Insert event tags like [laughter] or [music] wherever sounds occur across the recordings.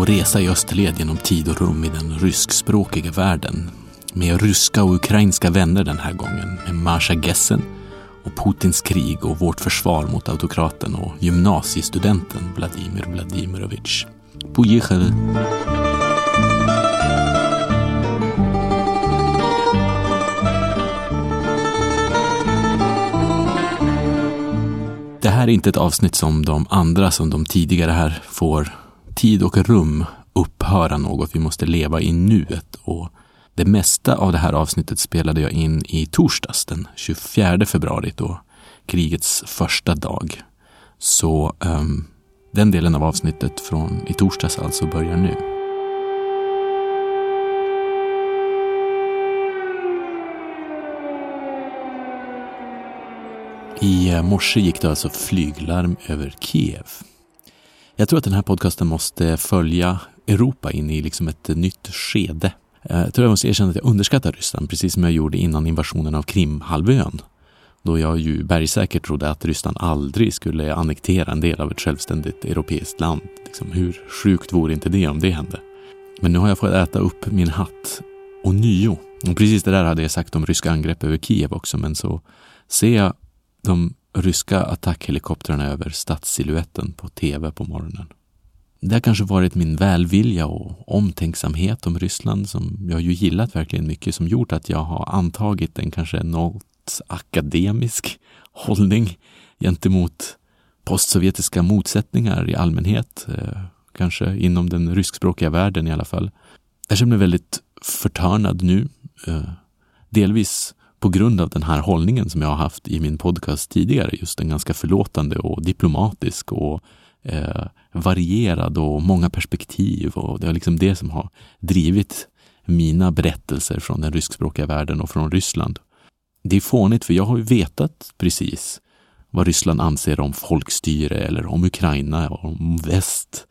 och resa i österled genom tid och rum i den ryskspråkiga världen. Med ryska och ukrainska vänner den här gången, med Masha Gessen och Putins krig och vårt försvar mot autokraten och gymnasiestudenten Vladimir Vladimirovich. Поехали! Det här är inte ett avsnitt som de andra som de tidigare här får tid och rum upphöra något. Vi måste leva i nuet och det mesta av det här avsnittet spelade jag in i torsdags den 24 februari då krigets första dag. Så um, den delen av avsnittet från i torsdags alltså börjar nu. I eh, morse gick det alltså flyglarm över Kiev. Jag tror att den här podcasten måste följa Europa in i liksom ett nytt skede. Eh, jag tror jag måste erkänna att jag underskattar Ryssland, precis som jag gjorde innan invasionen av Krimhalvön. Då jag ju bergsäkert trodde att Ryssland aldrig skulle annektera en del av ett självständigt europeiskt land. Liksom, hur sjukt vore inte det om det hände? Men nu har jag fått äta upp min hatt och nio. Och precis det där hade jag sagt om ryska angrepp över Kiev också, men så ser jag de ryska attackhelikoptrarna över stadssiluetten på tv på morgonen. Det har kanske varit min välvilja och omtänksamhet om Ryssland som jag ju gillat verkligen mycket som gjort att jag har antagit en kanske något akademisk hållning gentemot postsovjetiska motsättningar i allmänhet, eh, kanske inom den ryskspråkiga världen i alla fall. Jag känner mig väldigt förtörnad nu, eh, delvis på grund av den här hållningen som jag har haft i min podcast tidigare, just en ganska förlåtande och diplomatisk och eh, varierad och många perspektiv och det är liksom det som har drivit mina berättelser från den ryskspråkiga världen och från Ryssland. Det är fånigt för jag har ju vetat precis vad Ryssland anser om folkstyre eller om Ukraina, om väst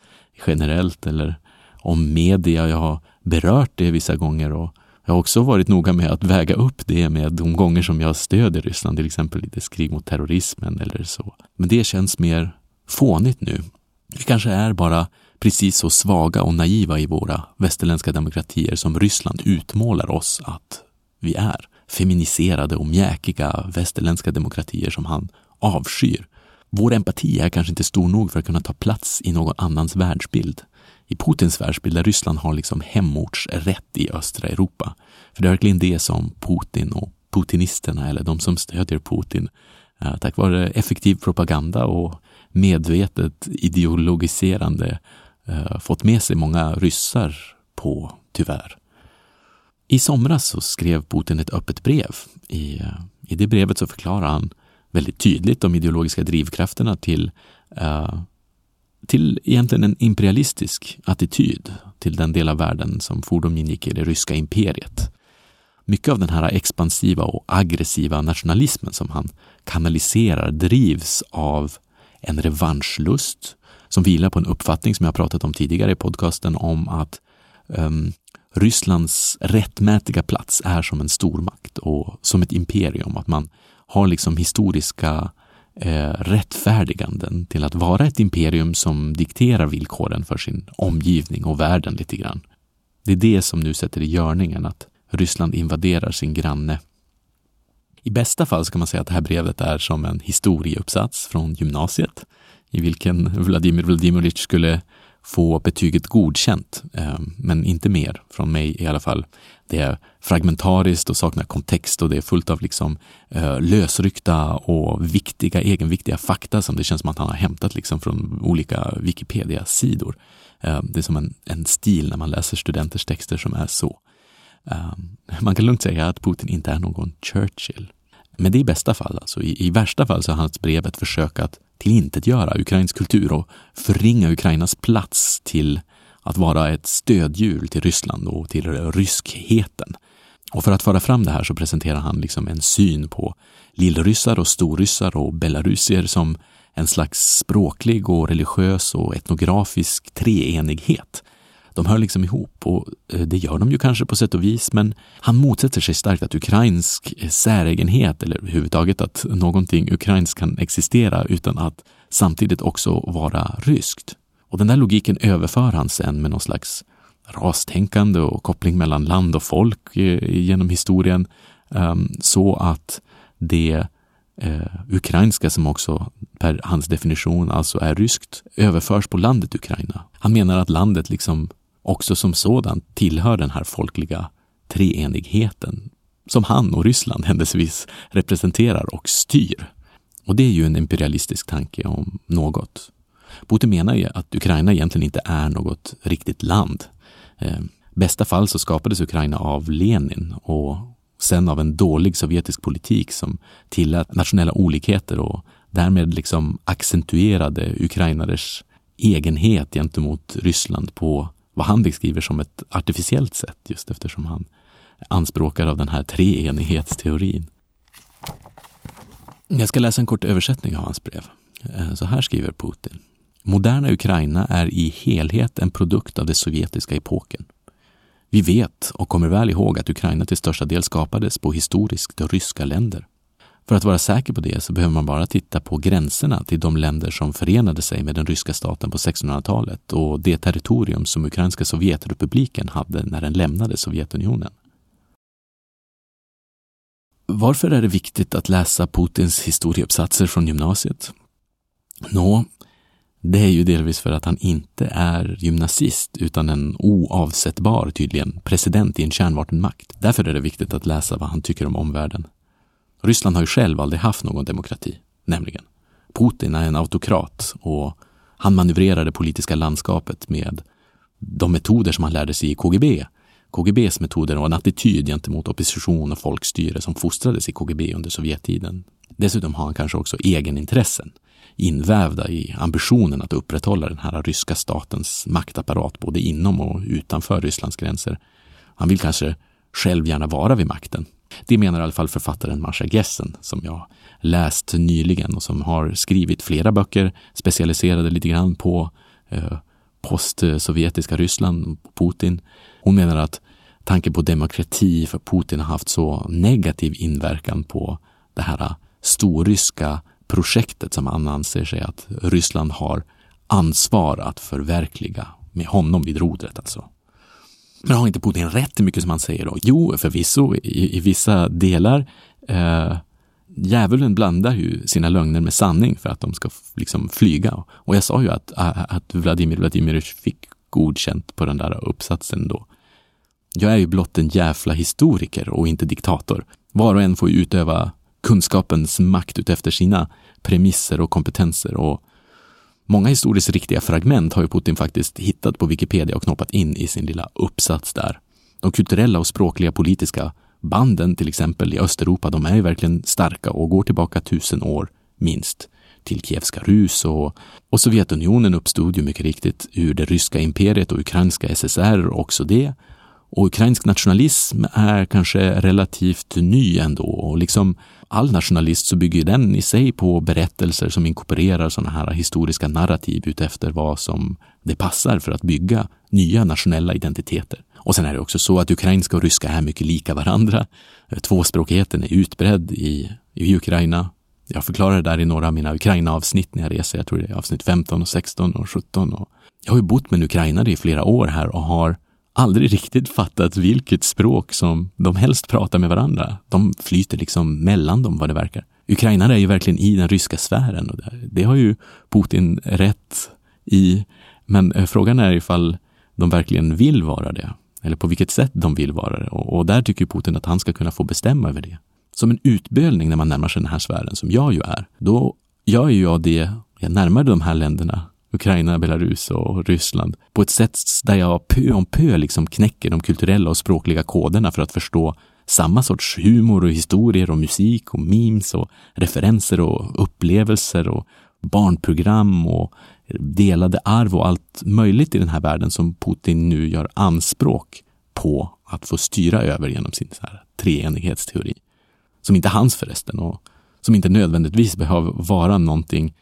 generellt eller om media. Jag har berört det vissa gånger och jag har också varit noga med att väga upp det med de gånger som jag stöder Ryssland, till exempel i dess krig mot terrorismen eller så. Men det känns mer fånigt nu. Vi kanske är bara precis så svaga och naiva i våra västerländska demokratier som Ryssland utmålar oss att vi är. Feminiserade och mjäkiga västerländska demokratier som han avskyr. Vår empati är kanske inte stor nog för att kunna ta plats i någon annans världsbild i Putins världsbild där Ryssland har liksom hemortsrätt i östra Europa. För det är verkligen det som Putin och putinisterna, eller de som stödjer Putin, eh, tack vare effektiv propaganda och medvetet ideologiserande eh, fått med sig många ryssar på, tyvärr. I somras så skrev Putin ett öppet brev. I, eh, I det brevet så förklarar han väldigt tydligt de ideologiska drivkrafterna till uh, till egentligen en imperialistisk attityd till den del av världen som fordom ingick i det ryska imperiet. Mycket av den här expansiva och aggressiva nationalismen som han kanaliserar drivs av en revanschlust som vilar på en uppfattning som jag pratat om tidigare i podcasten om att um, Rysslands rättmätiga plats är som en stormakt och som ett imperium. Att man har liksom historiska eh, rättfärdiganden till att vara ett imperium som dikterar villkoren för sin omgivning och världen lite grann. Det är det som nu sätter i görningen att Ryssland invaderar sin granne. I bästa fall ska kan man säga att det här brevet är som en historieuppsats från gymnasiet i vilken Vladimir Vladimirovich skulle få betyget godkänt, eh, men inte mer från mig i alla fall. Det är fragmentariskt och saknar kontext och det är fullt av liksom eh, lösryckta och viktiga, egenviktiga fakta som det känns som att han har hämtat liksom från olika Wikipedia-sidor. Eh, det är som en, en stil när man läser studenters texter som är så. Man kan lugnt säga att Putin inte är någon Churchill. Men det är i bästa fall. Alltså. I, I värsta fall så är hans brev ett försök att tillintetgöra ukrainsk kultur och förringa Ukrainas plats till att vara ett stödhjul till Ryssland och till ryskheten. Och för att föra fram det här så presenterar han liksom en syn på lillryssar och storryssar och belarusier som en slags språklig och religiös och etnografisk treenighet de hör liksom ihop och eh, det gör de ju kanske på sätt och vis, men han motsätter sig starkt att ukrainsk eh, säregenhet eller överhuvudtaget att någonting ukrainskt kan existera utan att samtidigt också vara ryskt. Och den där logiken överför han sen med någon slags rastänkande och koppling mellan land och folk eh, genom historien ehm, så att det eh, ukrainska som också per hans definition alltså är ryskt överförs på landet Ukraina. Han menar att landet liksom också som sådant tillhör den här folkliga treenigheten som han och Ryssland händelsevis representerar och styr. Och det är ju en imperialistisk tanke om något. Putin menar ju att Ukraina egentligen inte är något riktigt land. Eh, bästa fall så skapades Ukraina av Lenin och sen av en dålig sovjetisk politik som tillät nationella olikheter och därmed liksom accentuerade ukrainares egenhet gentemot Ryssland på vad han beskriver som ett artificiellt sätt just eftersom han anspråkar av den här treenighetsteorin. Jag ska läsa en kort översättning av hans brev. Eh, så här skriver Putin. Moderna Ukraina är i helhet en produkt av den sovjetiska epoken. Vi vet och kommer väl ihåg att Ukraina till största del skapades på historiskt ryska länder. För att vara säker på det så behöver man bara titta på gränserna till de länder som förenade sig med den ryska staten på 1600-talet och det territorium som Ukrainska Sovjetrepubliken hade när den lämnade Sovjetunionen. Varför är det viktigt att läsa Putins historieuppsatser från gymnasiet? Nå, det är ju delvis för att han inte är gymnasist utan en oavsättbar, tydligen, president i en kärnvapenmakt. Därför är det viktigt att läsa vad han tycker om omvärlden. Ryssland har ju själv aldrig haft någon demokrati, nämligen. Putin är en autokrat och han manövrerar det politiska landskapet med de metoder som han lärde sig i KGB. KGBs metoder och en attityd gentemot opposition och folkstyre som fostrades i KGB under Sovjettiden. Dessutom har han kanske också egenintressen invävda i ambitionen att upprätthålla den här ryska statens maktapparat både inom och utanför Rysslands gränser. Han vill kanske själv gärna vara vid makten. Det menar i alla fall författaren Marsha Gessen som jag läst nyligen och som har skrivit flera böcker specialiserade lite grann på eh, postsovjetiska Ryssland, och Putin. Hon menar att tanken på demokrati för Putin har haft så negativ inverkan på det här eh, storryska projektet som han anser sig att Ryssland har ansvar att förverkliga med honom vid rodret alltså. Men har inte Putin rätt i mycket som han säger då? Jo, förvisso i, i vissa delar. Eh, djävulen blandar ju sina lögner med sanning för att de ska liksom flyga. Och jag sa ju att, att Vladimir Vladimirovich fick godkänt på den där uppsatsen då. Jag är ju blott en jävla historiker och inte diktator. Var och en får ju utöva kunskapens makt utefter sina premisser och kompetenser. Och många historiskt riktiga fragment har ju Putin faktiskt hittat på Wikipedia och knoppat in i sin lilla uppsats där. De kulturella och språkliga politiska banden till exempel i Östeuropa, de är ju verkligen starka och går tillbaka tusen år minst till Kievska Rus och, och Sovjetunionen uppstod ju mycket riktigt ur det ryska imperiet och ukrainska SSR också det. Och ukrainsk nationalism är kanske relativt ny ändå och liksom all nationalist så bygger den i sig på berättelser som inkorporerar sådana här historiska narrativ utefter vad som det passar för att bygga nya nationella identiteter. Och sen är det också så att ukrainska och ryska är mycket lika varandra. Eh, tvåspråkigheten är utbredd i, i Ukraina. Jag förklarar det där i några av mina Ukraina-avsnitt när jag reser. Jag tror det är avsnitt 15 och 16 och 17. Och jag har ju bott med en ukrainare i flera år här och har aldrig riktigt fattat vilket språk som de helst pratar med varandra. De flyter liksom mellan dem vad det verkar. Ukrainare är ju verkligen i den ryska sfären och det, det har ju Putin rätt i. Men eh, frågan är ifall de verkligen vill vara det. Eller på vilket sätt de vill vara det. Och, och där tycker Putin att han ska kunna få bestämma över det. Som en utbölning när man närmar sig den här sfären, som jag ju är, då gör ju jag det, jag närmar de här länderna Ukraina, Belarus och Ryssland på ett sätt där jag pö om pö liksom knäcker de kulturella och språkliga koderna för att förstå samma sorts humor och historier och musik och memes och referenser och upplevelser och barnprogram och delade arv och allt möjligt i den här världen som Putin nu gör anspråk på att få styra över genom sin så här treenighetsteori. Som inte är hans förresten och som inte nödvändigtvis behöver vara någonting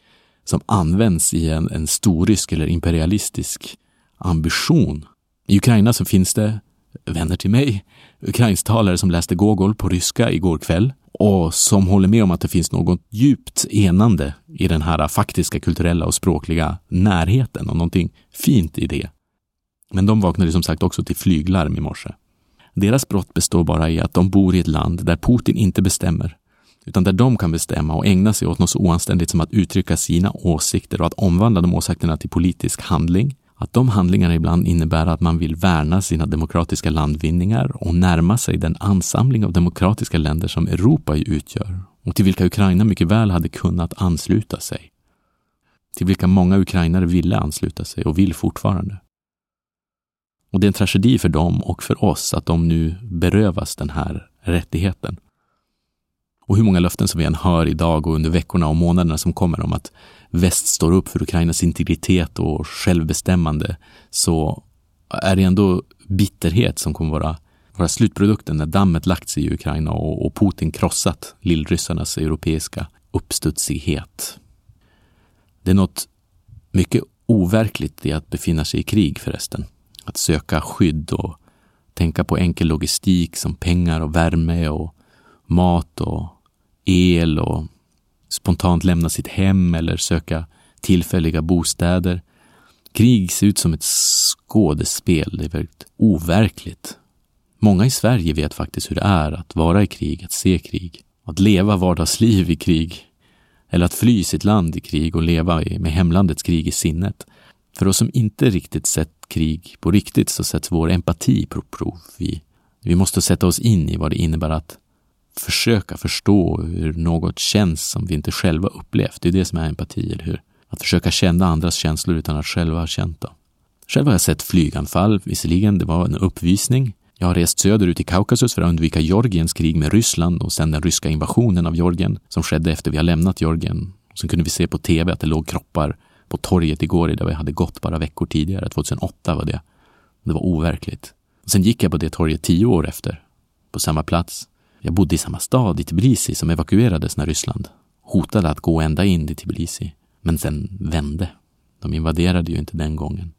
som används i en, en storrysk eller imperialistisk ambition. I Ukraina så finns det vänner till mig, ukrainsktalare som läste Gogol på ryska igår kväll och som håller med om att det finns något djupt enande i den här faktiska kulturella och språkliga närheten och någonting fint i det. Men de vaknade som sagt också till flyglarm i morse. Deras brott består bara i att de bor i ett land där Putin inte bestämmer, utan där de kan bestämma och ägna sig åt något så oanständigt som att uttrycka sina åsikter och att omvandla de åsikterna till politisk handling. Att de handlingarna ibland innebär att man vill värna sina demokratiska landvinningar och närma sig den ansamling av demokratiska länder som Europa utgör och till vilka Ukraina mycket väl hade kunnat ansluta sig. Till vilka många ukrainare ville ansluta sig och vill fortfarande. Och det är en tragedi för dem och för oss att de nu berövas den här rättigheten. Och hur många löften som vi än hör idag och under veckorna och månaderna som kommer om att väst står upp för Ukrainas integritet och självbestämmande så är det ändå bitterhet som kommer vara, vara slutprodukten när dammet lagt sig i Ukraina och, och Putin krossat lillryssarnas europeiska uppstudsighet. Det är något mycket overkligt i att befinna sig i krig förresten. Att söka skydd och tänka på enkel logistik som pengar och värme och mat och el och spontant lämna sitt hem eller söka tillfälliga bostäder. Krig ser ut som ett skådespel. Det är väldigt overkligt. Många i Sverige vet faktiskt hur det är att vara i krig, att se krig, att leva vardagsliv i krig eller att fly sitt land i krig och leva med hemlandets krig i sinnet. För oss som inte riktigt sett krig på riktigt så sätts vår empati på prov. Vi, vi måste sätta oss in i vad det innebär att försöka förstå hur något känns som vi inte själva upplevt. Det är det som är empati, eller hur? Att försöka känna andras känslor utan att själva ha känt dem. Själv har jag sett flyganfall, visserligen, det var en uppvisning. Jag har rest söderut i Kaukasus för att undvika Georgiens krig med Ryssland och sen den ryska invasionen av Georgien som skedde efter vi har lämnat Georgien. Sen kunde vi se på tv att det låg kroppar på torget igår där vi hade gått bara veckor tidigare. 2008 var det. Det var overkligt. Sen gick jag på det torget tio år efter, på samma plats. Jag bodde i samma stad, i Tbilisi, som evakuerades när Ryssland hotade att gå ända in i Tbilisi, men sen vände. De invaderade ju inte den gången.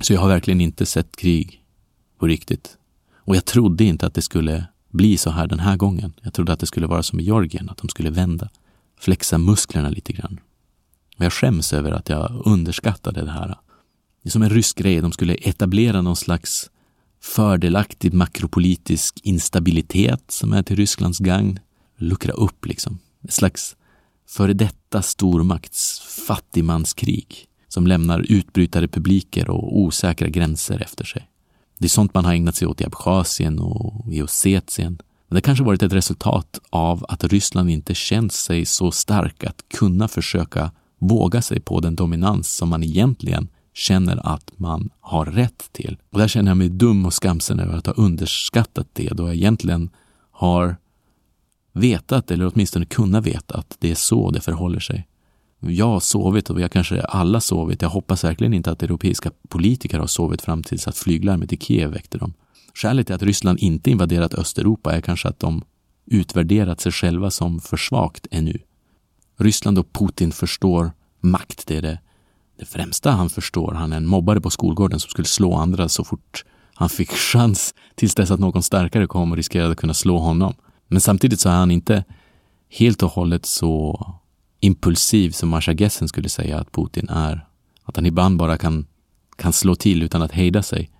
Så jag har verkligen inte sett krig på riktigt. Och jag trodde inte att det skulle bli så här den här gången. Jag trodde att det skulle vara som i Georgien, att de skulle vända. Flexa musklerna lite grann. Och jag skäms över att jag underskattade det här. Det är som en rysk grej, de skulle etablera någon slags fördelaktig makropolitisk instabilitet som är till Rysslands gagn. Luckra upp liksom. Ett slags före detta stormakts fattigmanskrig som lämnar utbrytarrepubliker och osäkra gränser efter sig. Det är sånt man har ägnat sig åt i Abchazien och i Ossetien. Men det kanske varit ett resultat av att Ryssland inte känt sig så stark att kunna försöka våga sig på den dominans som man egentligen känner att man har rätt till. Och där känner jag mig dum och skamsen över att ha underskattat det då jag egentligen har vetat, eller åtminstone kunnat veta, att det är så det förhåller sig. Jag har sovit och vi har kanske alla sovit. Jag hoppas verkligen inte att europeiska politiker har sovit fram tills att flyglarmet i Kiev väckte dem. Skälet till att Ryssland inte invaderat Östeuropa är kanske att de utvärderat sig själva som för svagt ännu. Ryssland och Putin förstår makt, det är det det främsta han förstår. Han är en mobbare på skolgården som skulle slå andra så fort han fick [laughs] chans tills dess att någon starkare kom och riskerade att kunna slå honom. Men samtidigt så är han inte helt och hållet så impulsiv som Marsha Gessen skulle säga att Putin är. Att han ibland bara kan, kan slå till utan att hejda sig.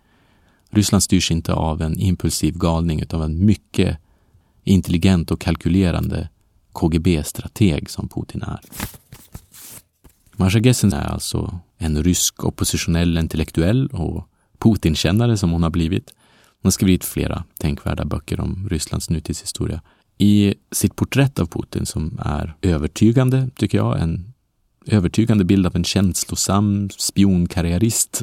Ryssland styrs inte av en impulsiv galning utan av en mycket intelligent och kalkylerande KGB-strateg som Putin är. Masha Gessen är alltså en rysk oppositionell intellektuell och Putinkännare som hon har blivit. Hon har skrivit flera tänkvärda böcker om Rysslands nutidshistoria. I sitt porträtt av Putin som är övertygande, tycker jag, en övertygande bild av en känslosam spionkarriärist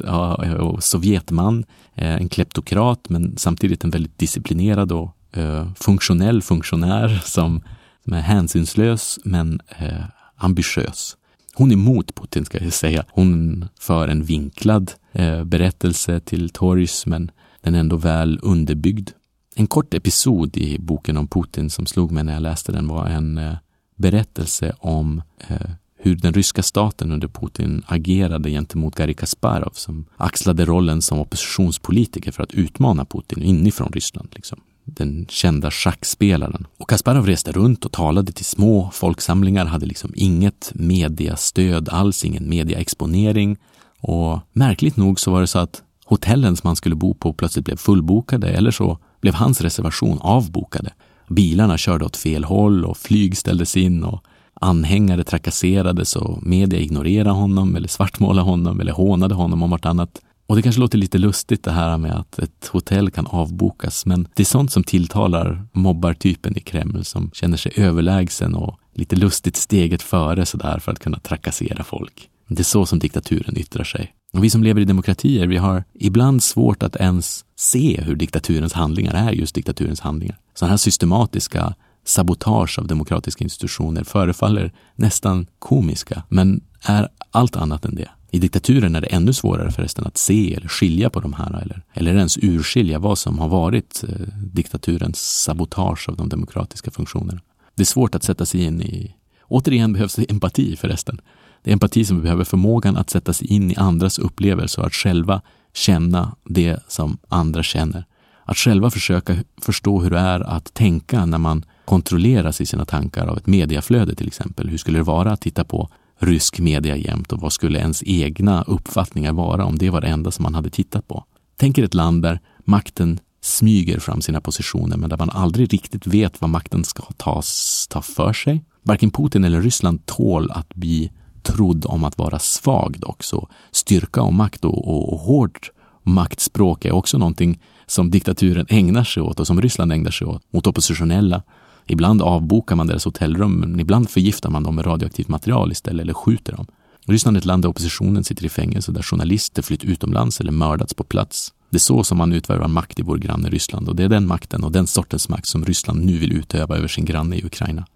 och sovjetman, eh, en kleptokrat men samtidigt en väldigt disciplinerad och eh, funktionell funktionär som, är hänsynslös men eh, ambitiös. Hon är mot Putin, ska jag säga. Hon för en vinklad eh, berättelse till torgs, men den är ändå väl underbyggd. En kort episod i boken om Putin som slog mig när jag läste den var en eh, berättelse om eh, hur den ryska staten under Putin agerade gentemot Garri Kasparov som axlade rollen som oppositionspolitiker för att utmana Putin inifrån Ryssland. Liksom den kända schackspelaren. Och Kasparov reste runt och talade till små folksamlingar, hade liksom inget mediastöd alls, ingen mediaexponering. Och märkligt nog så var det så att hotellen som han skulle bo på plötsligt blev fullbokade eller så blev hans reservation avbokade. Bilarna körde åt fel håll och flyg ställdes in och anhängare trakasserades och media ignorerade honom eller svartmålade honom eller hånade honom om vartannat. Och det kanske låter lite lustigt det här med att ett hotell kan avbokas, men det är sånt som tilltalar mobbartypen i Kreml som känner sig överlägsen och lite lustigt steget före sådär för att kunna trakassera folk. Det är så som diktaturen yttrar sig. Och vi som lever i demokratier, vi har ibland svårt att ens se hur diktaturens handlingar är just diktaturens handlingar. Sådana här systematiska sabotage av demokratiska institutioner förefaller nästan komiska, men är allt annat än det. I diktaturen är det ännu svårare förresten att se eller skilja på de här eller, eller ens urskilja vad som har varit eh, diktaturens sabotage av de demokratiska funktionerna. Det är svårt att sätta sig in i... Återigen behövs det empati förresten. Det är empati som behöver förmågan att sätta sig in i andras upplevelser och att själva känna det som andra känner. Att själva försöka förstå hur det är att tänka när man kontrolleras i sina tankar av ett mediaflöde till exempel. Hur skulle det vara att titta på rysk media jämt och vad skulle ens egna uppfattningar vara om det var det enda som man hade tittat på? Tänk er ett land där makten smyger fram sina positioner men där man aldrig riktigt vet vad makten ska tas, ta för sig. Varken Putin eller Ryssland tål att bli trodd om att vara svag dock, så styrka och makt och, och, och hårt maktspråk är också någonting som diktaturen ägnar sig åt och som Ryssland ägnar sig åt mot oppositionella. Ibland avbokar man deras hotellrum, men ibland förgiftar man dem med radioaktivt material istället eller skjuter dem. Ryssland är ett land där oppositionen sitter i fängelse, där journalister flytt utomlands eller mördats på plats. Det är så som man utvärvar makt i vår granne Ryssland och det är den makten och den sortens makt som Ryssland nu vill utöva över sin granne i Ukraina.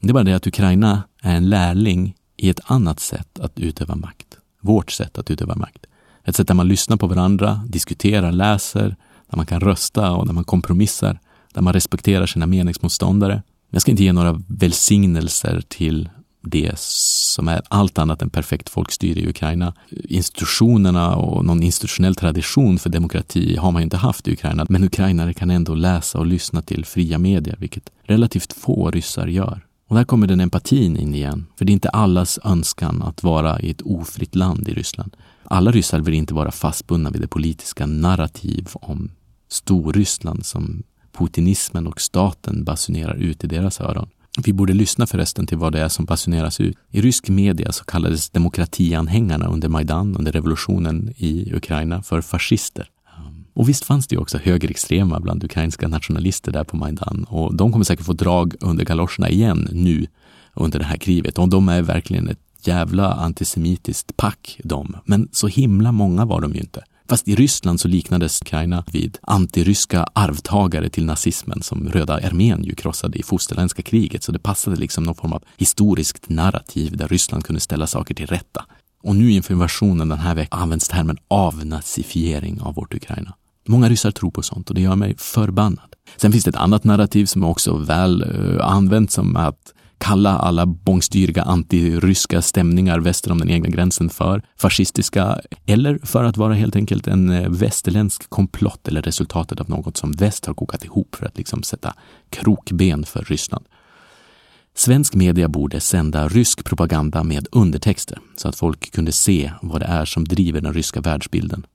Det är bara det att Ukraina är en lärling i ett annat sätt att utöva makt. Vårt sätt att utöva makt. Ett sätt där man lyssnar på varandra, diskuterar, läser, där man kan rösta och där man kompromissar, där man respekterar sina meningsmotståndare. Jag ska inte ge några välsignelser till det som är allt annat än perfekt folkstyre i Ukraina. Institutionerna och någon institutionell tradition för demokrati har man ju inte haft i Ukraina, men ukrainare kan ändå läsa och lyssna till fria medier, vilket relativt få ryssar gör. Och där kommer den empatin in igen, för det är inte allas önskan att vara i ett ofritt land i Ryssland. Alla ryssar vill inte vara fastbundna vid det politiska narrativ om Storryssland som putinismen och staten basunerar ut i deras öron. Vi borde lyssna förresten till vad det är som basuneras ut. I rysk media så kallades demokratianhängarna under Majdan, under revolutionen i Ukraina, för fascister. Och visst fanns det ju också högerextrema bland ukrainska nationalister där på Majdan och de kommer säkert få drag under galoscherna igen nu under det här kriget och de är verkligen ett jävla antisemitiskt pack de. Men så himla många var de ju inte. Fast i Ryssland så liknades Ukraina vid antiryska arvtagare till nazismen som Röda armén ju krossade i fosterländska kriget, så det passade liksom någon form av historiskt narrativ där Ryssland kunde ställa saker till rätta. Och nu inför invasionen den här veckan används termen avnazifiering av vårt Ukraina. Många ryssar tror på sånt och det gör mig förbannad. Sen finns det ett annat narrativ som är också väl uh, använt som att kalla alla bångstyriga antiryska stämningar väster om den egna gränsen för fascistiska eller för att vara helt enkelt en eh, västerländsk komplott eller resultatet av något som väst har kokat ihop för att liksom sätta krokben för Ryssland. Svensk media borde sända rysk propaganda med undertexter så att folk kunde se vad det är som driver den ryska världsbilden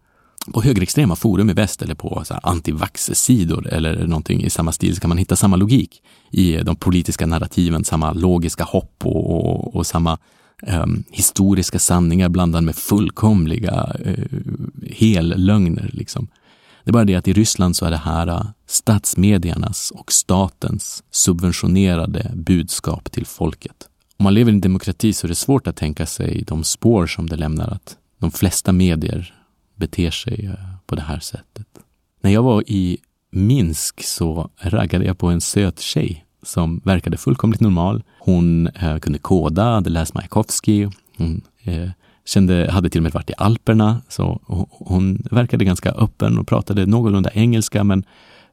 på högerextrema forum i väst eller på antivax-sidor eller någonting i samma stil så kan man hitta samma logik i eh, de politiska narrativen, samma logiska hopp och, och, och samma um, historiska sanningar blandade med fullkomliga uh, hellögner. Liksom. Det är bara det att i Ryssland så är det här uh, statsmediernas och statens subventionerade budskap till folket. Om man lever i en demokrati så är det svårt att tänka sig de spår som det lämnar att de flesta medier beter sig eh, på det här sättet. När jag var i Minsk så raggade jag på en söt tjej som verkade fullkomligt normal. Hon eh, kunde koda, hade läst Majakovskij. Hon eh, kände, hade till och med varit i Alperna, så hon verkade ganska öppen och pratade någorlunda engelska, men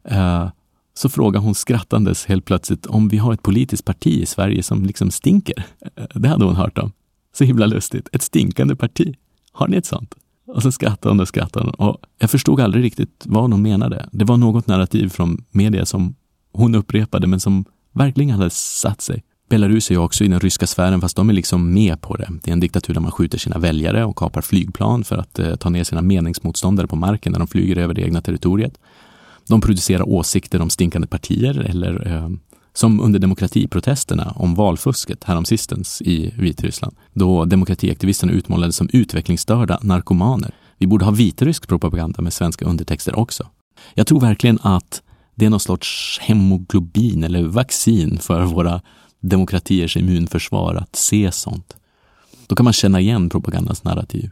eh, så frågade hon skrattandes helt plötsligt om vi har ett politiskt parti i Sverige som liksom stinker. Eh, det hade hon hört om. Så himla lustigt. Ett stinkande parti. Har ni ett sånt? Och så skrattade hon och skrattade hon. Och jag förstod aldrig riktigt vad hon menade. Det var något narrativ från media som hon upprepade, men som verkligen hade satt sig. Belarus är ju också i den ryska sfären, fast de är liksom med på det. Det är en diktatur där man skjuter sina väljare och kapar flygplan för att eh, ta ner sina meningsmotståndare på marken när de flyger över det egna territoriet. De producerar åsikter om stinkande partier eller eh, som under demokratiprotesterna om valfusket häromsistens i Vitryssland, då demokratiaktivisterna utmålades som utvecklingsstörda narkomaner. Vi borde ha vitrysk propaganda med svenska undertexter också. Jag tror verkligen att det är någon sorts hemoglobin eller vaccin för våra demokratiers immunförsvar att se sånt. Då kan man känna igen propagandans narrativ.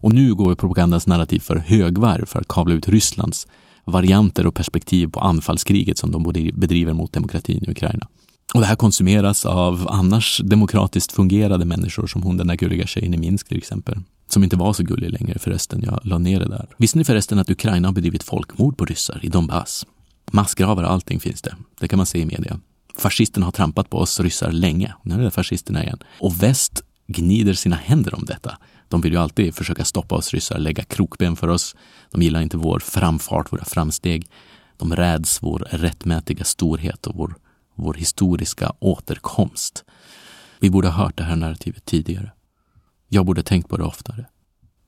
Och nu går propagandans narrativ för högvarv för att kavla ut Rysslands varianter och perspektiv på anfallskriget som de bedriver mot demokratin i Ukraina. Och det här konsumeras av annars demokratiskt fungerande människor som hon den där gulliga tjejen i Minsk till exempel. Som inte var så gullig längre förresten, jag la ner det där. Visste ni förresten att Ukraina har bedrivit folkmord på ryssar i Donbass? Massgravar och allting finns det. Det kan man se i media. Fascisterna har trampat på oss ryssar länge. Nu är det fascisterna igen. Och väst gnider sina händer om detta. De vill ju alltid försöka stoppa oss ryssar, lägga krokben för oss. De gillar inte vår framfart, våra framsteg. De räds vår rättmätiga storhet och vår, vår historiska återkomst. Vi borde ha hört det här narrativet tidigare. Jag borde tänkt på det oftare.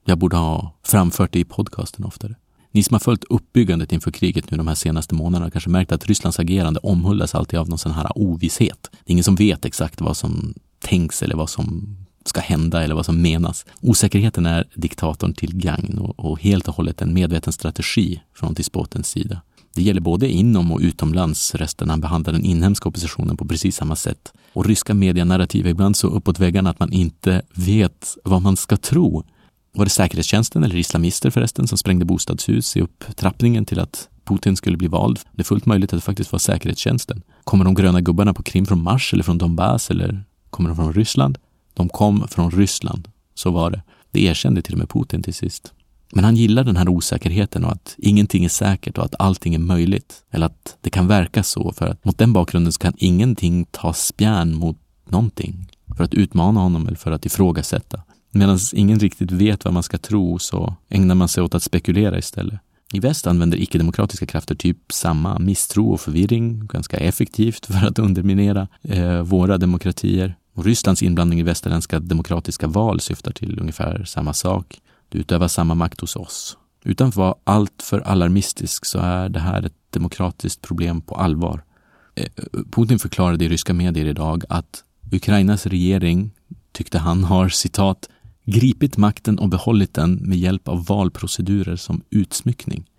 Jag borde ha framfört det i podcasten oftare. Ni som har följt uppbyggandet inför kriget nu de här senaste månaderna har kanske märkt att Rysslands agerande omhuldas alltid av någon sån här ovisshet. Det är ingen som vet exakt vad som tänks eller vad som ska hända eller vad som menas. Osäkerheten är diktatorn till gagn och, och helt och hållet en medveten strategi från despotens sida. Det gäller både inom och utomlands. Resten han behandlar den inhemska oppositionen på precis samma sätt. Och ryska medienarrativ är ibland så uppåt väggarna att man inte vet vad man ska tro. Var det säkerhetstjänsten eller islamister förresten som sprängde bostadshus i upptrappningen till att Putin skulle bli vald? Det är fullt möjligt att det faktiskt var säkerhetstjänsten. Kommer de gröna gubbarna på Krim från Mars eller från Donbass eller kommer de från Ryssland? De kom från Ryssland, så var det. Det erkände till och med Putin till sist. Men han gillar den här osäkerheten och att ingenting är säkert och att allting är möjligt. Eller att det kan verka så för att mot den bakgrunden så kan ingenting ta spjärn mot någonting. För att utmana honom eller för att ifrågasätta. Medan ingen riktigt vet vad man ska tro så ägnar man sig åt att spekulera istället. I väst använder icke-demokratiska krafter typ samma misstro och förvirring ganska effektivt för att underminera eh, våra demokratier. Och Rysslands inblandning i västerländska demokratiska val syftar till ungefär samma sak. Du utövar samma makt hos oss. Utan att vara alltför alarmistisk så är det här ett demokratiskt problem på allvar. Eh, Putin förklarade i ryska medier idag att Ukrainas regering tyckte han har citat gripit makten och behållit den med hjälp av valprocedurer som utsmyckning.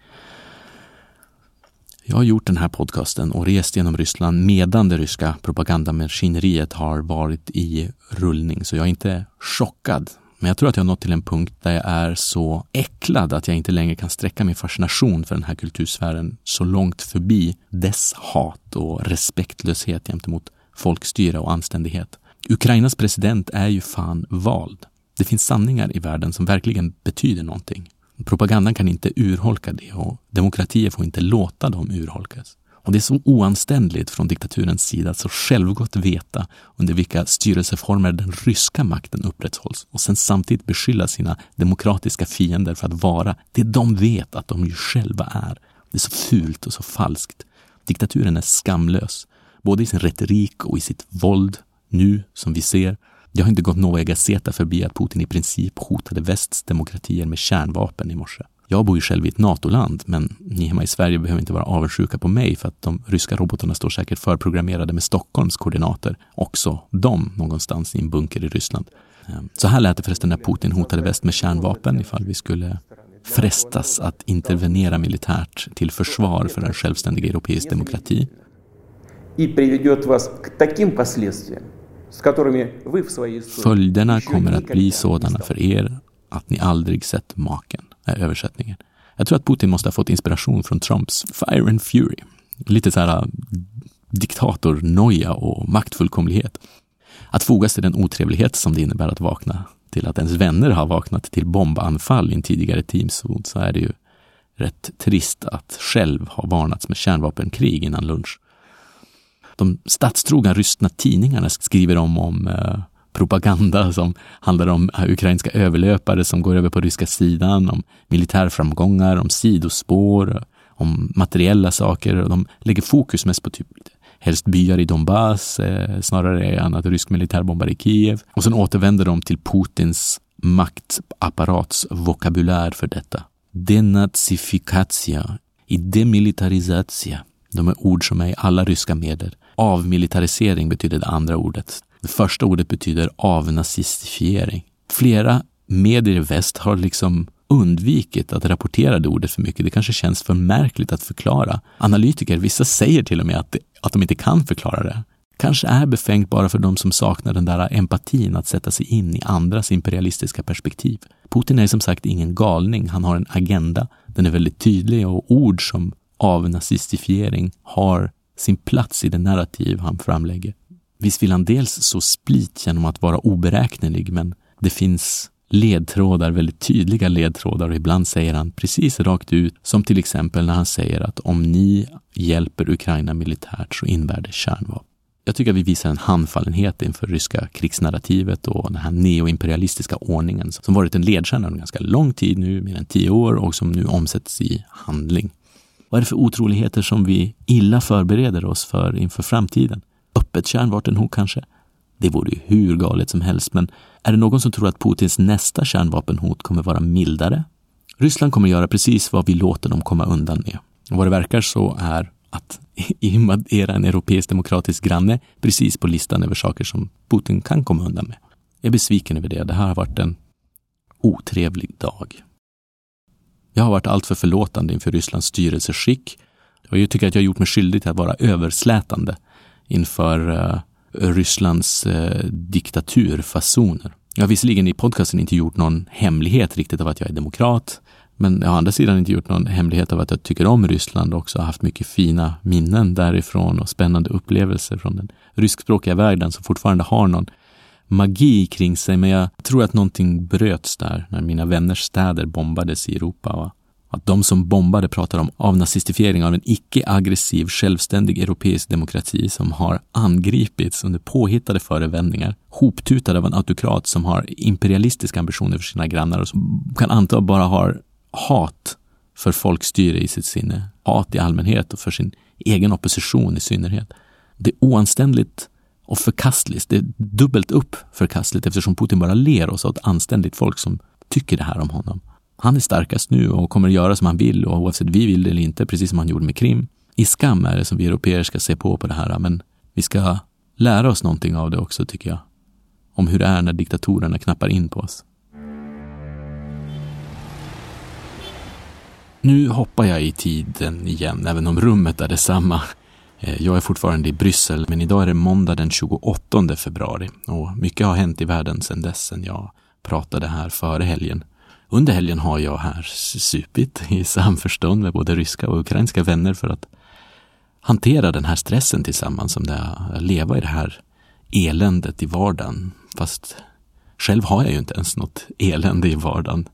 Jag har gjort den här podcasten och rest genom Ryssland medan det ryska propagandamaskineriet har varit i rullning, så jag är inte chockad. Men jag tror att jag har nått till en punkt där jag är så äcklad att jag inte längre kan sträcka min fascination för den här kultursfären så långt förbi dess hat och respektlöshet gentemot folkstyre och anständighet. Ukrainas president är ju fan vald. Det finns sanningar i världen som verkligen betyder någonting. Propagandan kan inte urholka det och demokratier får inte låta dem urholkas. Och det är så oanständigt från diktaturens sida att så självgott veta under vilka styrelseformer den ryska makten upprätthålls och sen samtidigt beskylla sina demokratiska fiender för att vara det de vet att de ju själva är. Det är så fult och så falskt. Diktaturen är skamlös, både i sin retorik och i sitt våld, nu som vi ser, det har inte gått Novaja Gazeta förbi att Putin i princip hotade västs demokratier med kärnvapen i morse. Jag bor ju själv i ett NATO-land, men ni hemma i Sverige behöver inte vara avundsjuka på mig för att de ryska robotarna står säkert förprogrammerade med Stockholms koordinater, också de någonstans i en bunker i Ryssland. Ehm, så här lät det förresten när Putin hotade väst med kärnvapen ifall vi skulle frestas att intervenera militärt till försvar för en självständig europeisk demokrati. И приведет вас к таким последствиям, Följderna kommer att bli sådana för er att ni aldrig sett maken, är översättningen. Jag tror att Putin måste ha fått inspiration från Trumps Fire and Fury. Lite så här äh, diktatornoja och maktfullkomlighet. Att fogas till den otrevlighet som det innebär att vakna till att ens vänner har vaknat till bombanfall i en tidigare teamzon så är det ju rätt trist att själv ha varnats med kärnvapenkrig innan lunch de statstrogna rystna tidningarna skriver om, om eh, propaganda som handlar om eh, ukrainska överlöpare som går över på ryska sidan, om militärframgångar, om sidospår, om materiella saker. Och de lägger fokus mest på typ helst byar i Donbass, eh, snarare än att rysk militär bombar i Kiev. Och sen återvänder de till Putins maktapparats vokabulär för detta. Denazifikatia, i demilitarisatia. De är ord som är i alla ryska medier. Avmilitarisering betyder det andra ordet. Det första ordet betyder avnazistifiering. Flera medier i väst har liksom undvikit att rapportera det ordet för mycket. Det kanske känns för märkligt att förklara. Analytiker, vissa säger till och med att, det, att de inte kan förklara det. Kanske är befängt bara för de som saknar den där empatin att sätta sig in i andras imperialistiska perspektiv. Putin är som sagt ingen galning, han har en agenda. Den är väldigt tydlig och ord som avnazistifiering har sin plats i det narrativ han framlägger. Visst vill han dels så split genom att vara oberäknelig, men det finns ledtrådar, väldigt tydliga ledtrådar och ibland säger han precis rakt ut, som till exempel när han säger att om ni hjälper Ukraina militärt så innebär det kärnvapen. Jag tycker att vi visar en handfallenhet inför ryska krigsnarrativet och den här neoimperialistiska ordningen som varit en ledstjärna under ganska lång tid nu, mer än tio år, och som nu omsätts i handling. Vad är det för otroligheter som vi illa förbereder oss för inför framtiden? Öppet kärnvapenhot kanske? Det vore ju hur galet som helst, men är det någon som tror att Putins nästa kärnvapenhot kommer vara mildare? Ryssland kommer göra precis vad vi låter dem komma undan med. Och vad det verkar så är att [laughs] invadera en europeisk demokratisk granne precis på listan över saker som Putin kan komma undan med. Jag är besviken över det. Det här har varit en otrevlig dag. Jag har varit alltför förlåtande inför Rysslands styrelseskick och jag tycker att jag har gjort mig skyldig till att vara överslätande inför eh, Rysslands eh, diktaturfasoner. Jag har visserligen i podcasten inte gjort någon hemlighet riktigt av att jag är demokrat, men jag har å andra sidan inte gjort någon hemlighet av att jag tycker om Ryssland och också haft mycket fina minnen därifrån och spännande upplevelser från den ryskspråkiga världen som fortfarande har någon magi kring sig. Men jag tror att någonting bröts där när mina vänners städer bombades i Europa. Va? att de som bombade pratar om avnazistifiering av en icke-aggressiv, självständig europeisk demokrati som har angripits under påhittade förevändningar, hoptutad av en autokrat som har imperialistiska ambitioner för sina grannar och som kan anta bara har hat för folkstyre i sitt sinne. Hat i allmänhet och för sin egen opposition i synnerhet. Det är oanständigt och förkastligt. Det är dubbelt upp förkastligt eftersom Putin bara ler oss åt anständigt folk som tycker det här om honom. Han är starkast nu och kommer att göra som han vill och oavsett vi vill det eller inte, precis som han gjorde med Krim. I skam är det som vi europeer ska se på på det här, men vi ska lära oss någonting av det också tycker jag. Om hur det är när diktatorerna knappar in på oss. Nu hoppar jag i tiden igen, även om rummet är detsamma. Eh, jag är fortfarande i Bryssel, men idag är det måndag den 28 februari och mycket har hänt i världen sedan dess, sen jag pratade här före helgen. Under helgen har jag här supit i samförstånd med både ryska och ukrainska vänner för att hantera den här stressen tillsammans som det är att leva i det här eländet i vardagen. Fast själv har jag ju inte ens något elände i vardagen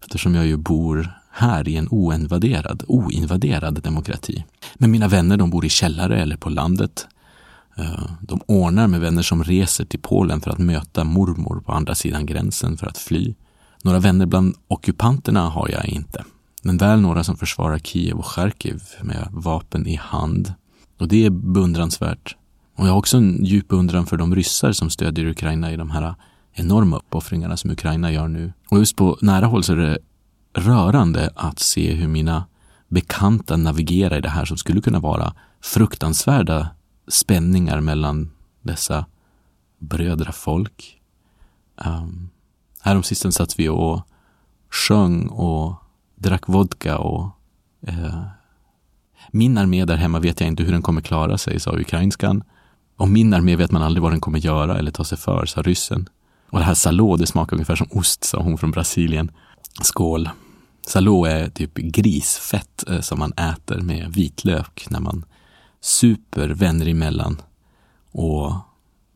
eftersom jag ju bor här i en oinvaderad, oinvaderad demokrati. Men mina vänner de bor i källare eller på landet. Eh, de ordnar med vänner som reser till Polen för att möta mormor på andra sidan gränsen för att fly. Några vänner bland ockupanterna har jag inte, men väl några som försvarar Kiev och Charkiv med vapen i hand. Och det är beundransvärt. Och jag har också en djup beundran för de ryssar som stödjer Ukraina i de här enorma uppoffringarna som Ukraina gör nu. Och just på nära håll så är det rörande att se hur mina bekanta navigerar i det här som skulle kunna vara fruktansvärda spänningar mellan dessa brödrafolk. Um, Häromsistens satt vi och sjöng och drack vodka och eh, min armé där hemma vet jag inte hur den kommer klara sig, sa ukrainskan. Och min armé vet man aldrig vad den kommer göra eller ta sig för, sa ryssen. Och det här salå, det smakar ungefär som ost, sa hon från Brasilien. Skål. Salo är typ grisfett eh, som man äter med vitlök när man super vänner emellan och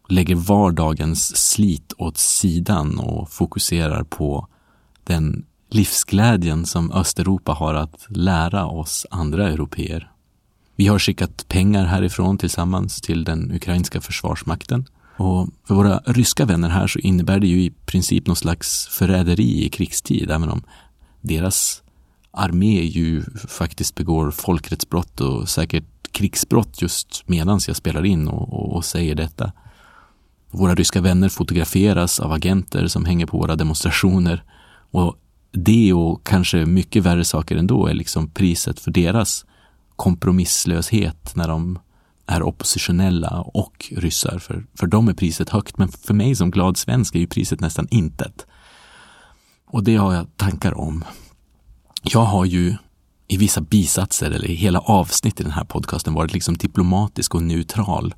lägger vardagens slit åt sidan och fokuserar på den livsglädjen som Östeuropa har att lära oss andra europeer. Vi har skickat pengar härifrån tillsammans till den ukrainska försvarsmakten och för våra ryska vänner här så innebär det ju i princip någon slags förräderi i krigstid, även om deras armé ju faktiskt begår folkrättsbrott och säkert krigsbrott just medan jag spelar in och, och, och säger detta. Våra ryska vänner fotograferas av agenter som hänger på våra demonstrationer och det och kanske mycket värre saker ändå är liksom priset för deras kompromisslöshet när de är oppositionella och ryssar. För, för dem är priset högt, men för mig som glad svensk är ju priset nästan intet. Och det har jag tankar om. Jag har ju i vissa bisatser eller i hela avsnitt i den här podcasten varit liksom diplomatisk och neutral.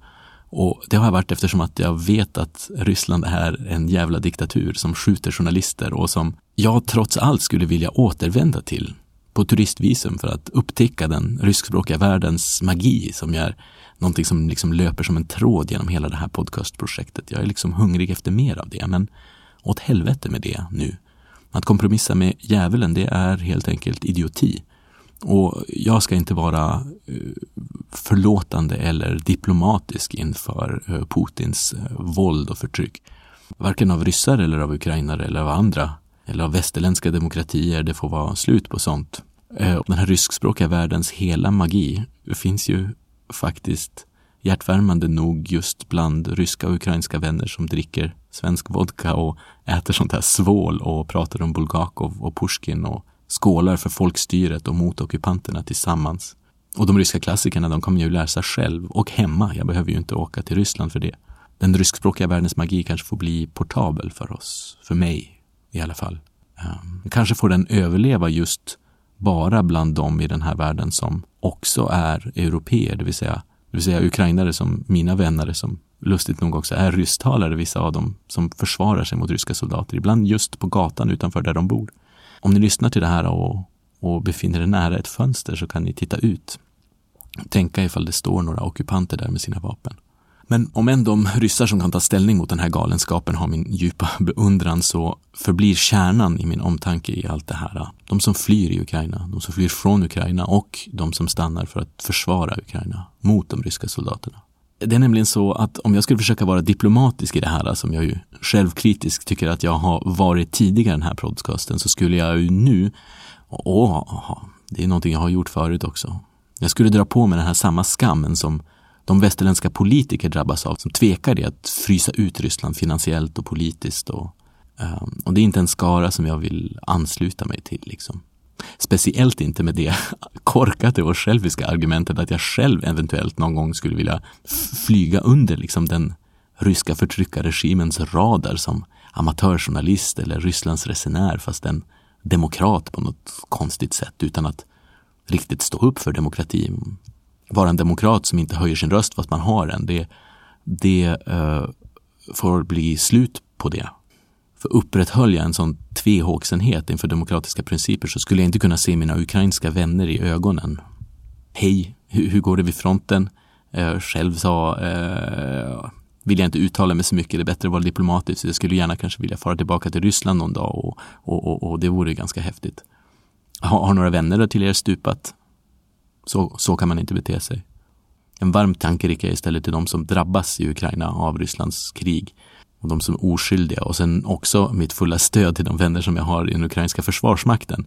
Och det har jag varit eftersom att jag vet att Ryssland är en jävla diktatur som skjuter journalister och som jag trots allt skulle vilja återvända till på turistvisum för att upptäcka den ryskspråkiga världens magi som är någonting som liksom löper som en tråd genom hela det här podcastprojektet. Jag är liksom hungrig efter mer av det, men åt helvete med det nu. Att kompromissa med djävulen, det är helt enkelt idioti. Och jag ska inte vara eh, förlåtande eller diplomatisk inför eh, Putins eh, våld och förtryck. Varken av ryssar eller av ukrainare eller av andra eller av västerländska demokratier. Det får vara slut på sånt. Eh, den här ryskspråkiga världens hela magi finns ju faktiskt hjärtvärmande nog just bland ryska och ukrainska vänner som dricker svensk vodka och äter sånt här svål och pratar om Bulgakov och Pushkin och skålar för folkstyret och mot ockupanterna tillsammans. Och de ryska klassikerna, de kommer ju lära själv och hemma. Jag behöver ju inte åka till Ryssland för det. Den ryskspråkiga världens magi kanske får bli portabel för oss, för mig i alla fall. Um, kanske får den överleva just bara bland dem i den här världen som också är europeer, det vill säga, det vill säga ukrainare som mina vänner som lustigt nog också är rysstalare, vissa av dem som försvarar sig mot ryska soldater, ibland just på gatan utanför där de bor. Om ni lyssnar till det här och, och befinner er nära ett fönster så kan ni titta ut. Tänka ifall det står några ockupanter där med sina vapen. Men om än de ryssar som kan ta ställning mot den här galenskapen har min djupa beundran så förblir kärnan i min omtanke i allt det här de som flyr i Ukraina, de som flyr från Ukraina och de som stannar för att försvara Ukraina mot de ryska soldaterna. Det är nämligen så att om jag skulle försöka vara diplomatisk i det här, som jag ju självkritiskt tycker att jag har varit tidigare i den här podcasten, så skulle jag ju nu, åh, det är någonting jag har gjort förut också. Jag skulle dra på mig den här samma skammen som de västerländska politiker drabbas av som tvekar i att frysa ut Ryssland finansiellt och politiskt. Och, um, och det är inte en skara som jag vill ansluta mig till. Liksom. Speciellt inte med det [laughs] korkade och själviska argumentet att jag själv eventuellt någon gång skulle vilja flyga under liksom den ryska förtryckarregimens radar som amatörjournalist eller Rysslands resenär fast en demokrat på något konstigt sätt utan att riktigt stå upp för demokrati vara en demokrat som inte höjer sin röst fast man har en. Det, det uh, får bli slut på det. För upprätthöll jag en sån tvehågsenhet inför demokratiska principer så skulle jag inte kunna se mina ukrainska vänner i ögonen. Hej, hur, hur går det vid fronten? Uh, själv sa uh, vill jag inte uttala mig så mycket, det är bättre att vara diplomatisk. Jag skulle gärna kanske vilja fara tillbaka till Ryssland någon dag och, och, och, och det vore ganska häftigt. Har, har några vänner till er stupat? Så, så kan man inte bete sig. En varm tanke riktar jag istället till de som drabbas i Ukraina av Rysslands krig och de som är oskyldiga och sen också mitt fulla stöd till de vänner som jag har i den ukrainska försvarsmakten.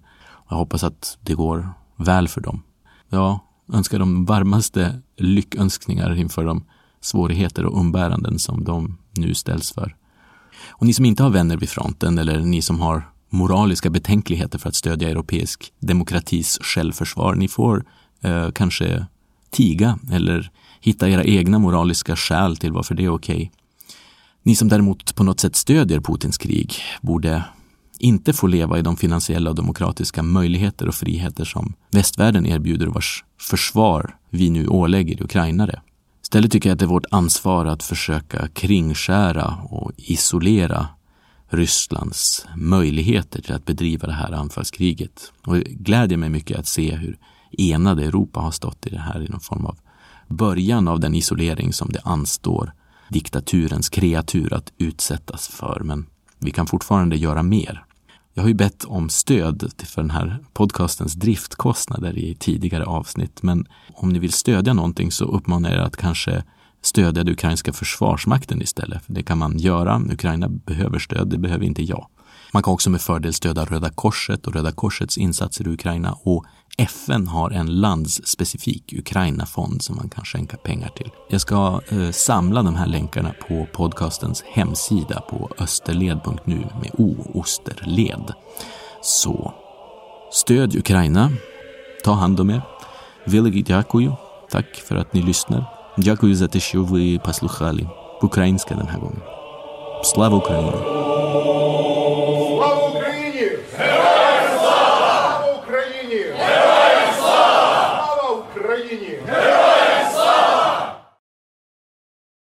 Jag hoppas att det går väl för dem. Jag önskar de varmaste lyckönskningar inför de svårigheter och umbäranden som de nu ställs för. Och ni som inte har vänner vid fronten eller ni som har moraliska betänkligheter för att stödja europeisk demokratis självförsvar, ni får eh, kanske tiga eller hitta era egna moraliska skäl till varför det är okej. Okay. Ni som däremot på något sätt stödjer Putins krig borde inte få leva i de finansiella och demokratiska möjligheter och friheter som västvärlden erbjuder och vars försvar vi nu ålägger ukrainare. Istället tycker jag att det är vårt ansvar att försöka kringskära och isolera Rysslands möjligheter till att bedriva det här anfallskriget. Och det glädjer mig mycket att se hur enade Europa har stått i det här i någon form av början av den isolering som det anstår diktaturens kreatur att utsättas för. Men vi kan fortfarande göra mer. Jag har ju bett om stöd för den här podcastens driftkostnader i tidigare avsnitt, men om ni vill stödja någonting så uppmanar jag er att kanske stödja den ukrainska försvarsmakten istället. Det kan man göra. Ukraina behöver stöd, det behöver inte jag. Man kan också med fördel stödja Röda Korset och Röda Korsets insatser i Ukraina och FN har en landsspecifik Ukraina-fond som man kan skänka pengar till. Jag ska eh, samla de här länkarna på podcastens hemsida på österled.nu med o, Osterled. Så stöd Ukraina, ta hand om er. Велике дякую. Tack för att ni lyssnar. Дякую за те, що ви послухали. På ukrainska den här gången. Slava Ukraina! Слава Україні!